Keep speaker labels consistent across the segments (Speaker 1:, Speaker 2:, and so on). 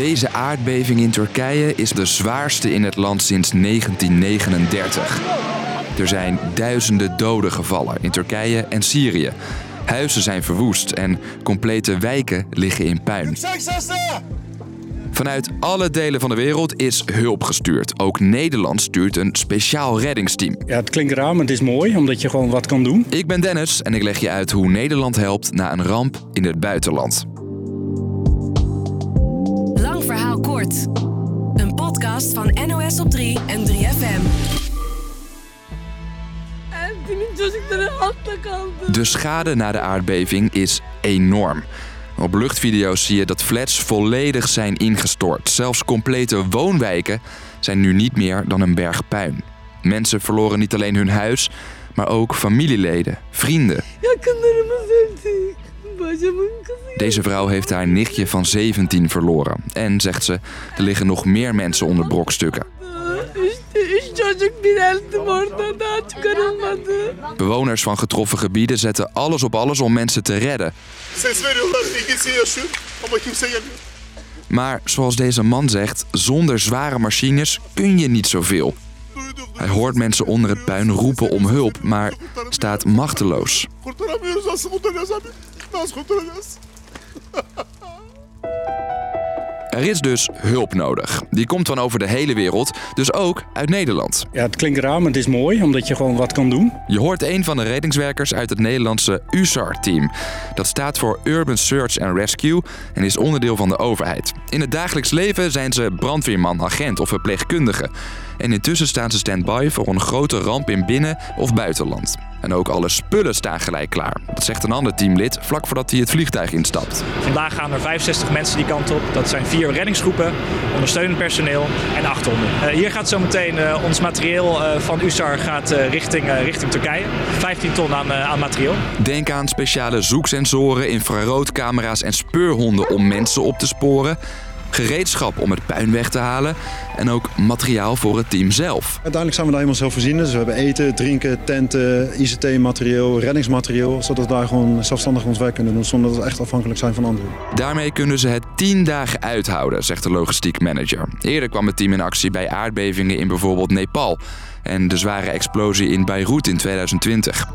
Speaker 1: Deze aardbeving in Turkije is de zwaarste in het land sinds 1939. Er zijn duizenden doden gevallen in Turkije en Syrië. Huizen zijn verwoest en complete wijken liggen in puin. Vanuit alle delen van de wereld is hulp gestuurd. Ook Nederland stuurt een speciaal reddingsteam.
Speaker 2: Ja, het klinkt raar, maar het is mooi omdat je gewoon wat kan doen.
Speaker 1: Ik ben Dennis en ik leg je uit hoe Nederland helpt na een ramp in het buitenland.
Speaker 3: Een podcast van NOS op 3 en 3FM.
Speaker 4: En die çocukların altta kaldı.
Speaker 1: De schade na de aardbeving is enorm. Op luchtvideo's zie je dat flats volledig zijn ingestort. Zelfs complete woonwijken zijn nu niet meer dan een berg puin. Mensen verloren niet alleen hun huis, maar ook familieleden, vrienden.
Speaker 4: Öldü. Bacımın kızı.
Speaker 1: Deze vrouw heeft haar nichtje van 17 verloren. En, zegt ze, er liggen nog meer mensen onder brokstukken.
Speaker 4: Çıkarılmadı.
Speaker 1: Bewoners van getroffen gebieden zetten alles op alles om mensen te redden. Maar zoals deze man zegt, zonder zware machines kun je niet zoveel. Hij hoort mensen onder het puin roepen om hulp, maar staat machteloos.
Speaker 5: Nasıl kurtaracağız?
Speaker 1: Er is dus hulp nodig. Die komt van over de hele wereld, dus ook uit Nederland.
Speaker 2: Ja, het klinkt raar, maar het is mooi omdat je gewoon wat kan doen.
Speaker 1: Je hoort een van de reddingswerkers uit het Nederlandse USAR-team. Dat staat voor Urban Search and Rescue en is onderdeel van de overheid. In het dagelijks leven zijn ze brandweerman, agent of verpleegkundige. En intussen staan ze stand-by voor een grote ramp in binnen- of buitenland. En ook alle spullen staan gelijk klaar. Dat zegt een ander teamlid vlak voordat hij het vliegtuig instapt.
Speaker 6: Vandaag gaan er 65 mensen die kant op. Dat zijn vier reddingsgroepen, ondersteunend personeel en acht honden. Eh, hier gaat zometeen eh, ons materieel eh, van USAR gaat, richting, richting Turkije. 15 ton aan, aan materieel.
Speaker 1: Denk aan speciale zoeksensoren, infraroodcamera's en speurhonden om mensen op te sporen. Gereedschap om het puin weg te halen. En ook materiaal voor het team zelf.
Speaker 7: Uiteindelijk zijn we daar helemaal zelfvoorzienend. Dus we hebben eten, drinken, tenten, ICT-materiaal, reddingsmateriaal. Zodat we daar gewoon zelfstandig ons werk kunnen doen zonder dat we echt afhankelijk zijn van anderen.
Speaker 1: Daarmee kunnen ze het 10 dagen uithouden, zegt de logistiek manager. Eerder kwam het team in actie bij aardbevingen in bijvoorbeeld Nepal. En de zware explosie in Beirut in 2020.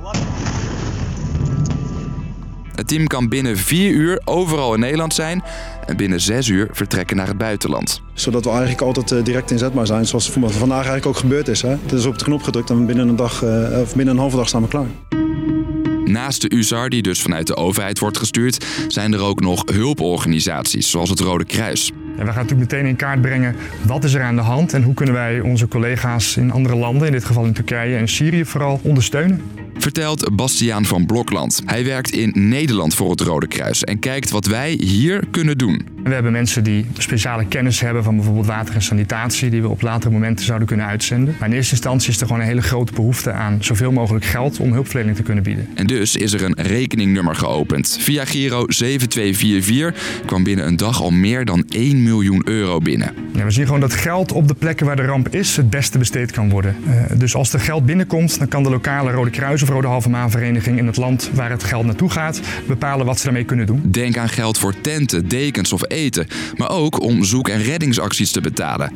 Speaker 1: Het team kan binnen 4 uur overal in Nederland zijn en binnen 6 uur vertrekken naar het buitenland.
Speaker 7: Zodat we eigenlijk altijd eh, direct inzetbaar zijn. Zoals vandaag eigenlijk ook gebeurd is. Hè? Het is op de knop gedrukt en binnen een, dag, eh, of binnen een halve dag staan we klaar.
Speaker 1: Naast de USAR, die dus vanuit de overheid wordt gestuurd, zijn er ook nog hulporganisaties, zoals het Rode Kruis.
Speaker 8: En we gaan natuurlijk meteen in kaart brengen wat is er aan de hand en hoe kunnen wij onze collega's in andere landen, in dit geval in Turkije en Syrië vooral, ondersteunen.
Speaker 1: Vertelt Bastiaan van Blokland. Hij werkt in Nederland voor het Rode Kruis en kijkt wat wij hier kunnen doen.
Speaker 8: We hebben mensen die speciale kennis hebben van bijvoorbeeld water en sanitatie, die we op latere momenten zouden kunnen uitzenden. Maar in eerste instantie is er gewoon een hele grote behoefte aan zoveel mogelijk geld om hulpverlening te kunnen bieden.
Speaker 1: En dus is er een rekeningnummer geopend. Via Giro 7244 kwam binnen een dag al meer dan 1 miljoen euro binnen.
Speaker 8: Ja, we zien gewoon dat geld op de plekken waar de ramp is het beste besteed kan worden. Eh, dus als er geld binnenkomt, dan kan de lokale Rode Kruis of Rode Halve Maan vereniging in het land waar het geld naartoe gaat bepalen wat ze daarmee kunnen doen.
Speaker 1: Denk aan geld voor tenten, dekens of eten, maar ook om zoek- en reddingsacties te betalen.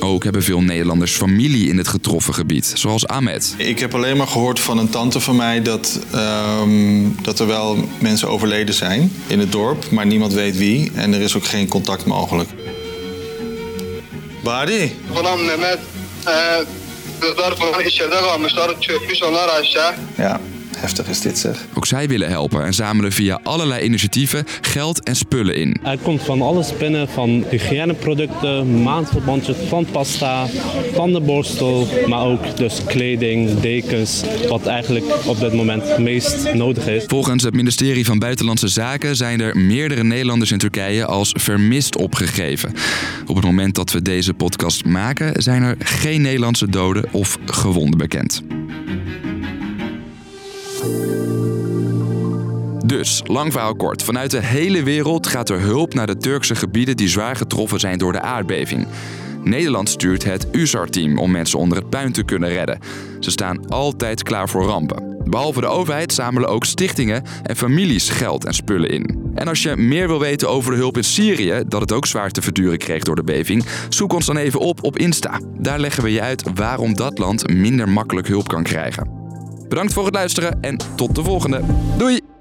Speaker 1: Ook hebben veel Nederlanders familie in het getroffen gebied, zoals Ahmed.
Speaker 9: Ik heb alleen maar gehoord van een tante van mij dat, ehm, dat er wel mensen overleden zijn in het dorp, maar niemand weet wie en er is ook geen contact mogelijk. Bari,
Speaker 10: Ulan Mehmet, e, kızlar falan içeride kalmışlar, çökmüş onlar aşağı.
Speaker 9: ja, heftig is dit zeg.
Speaker 1: Ook zij willen helpen en zamelen via allerlei initiatieven geld en spullen in.
Speaker 11: Er komt van alles binnen, van hygiëneproducten, maandverbandjes, tandpasta, tandenborstel, maar ook dus kleding, dekens, wat eigenlijk op dit moment het meest nodig is.
Speaker 1: Volgens het ministerie van Buitenlandse Zaken zijn er meerdere Nederlanders in Turkije als vermist opgegeven. Op het moment dat we deze podcast maken, zijn er geen Nederlandse doden of gewonden bekend. Dus, lang verhaal kort. Vanuit de hele wereld gaat er hulp naar de Turkse gebieden die zwaar getroffen zijn door de aardbeving. Nederland stuurt het USAR-team om mensen onder het puin te kunnen redden. Ze staan altijd klaar voor rampen. Behalve de overheid zamelen ook stichtingen en families geld en spullen in. En als je meer wil weten over de hulp in Syrië, dat het ook zwaar te verduren kreeg door de beving, zoek ons dan even op op Insta. Daar leggen we je uit waarom dat land minder makkelijk hulp kan krijgen. Bedankt voor het luisteren en tot de volgende. Doei!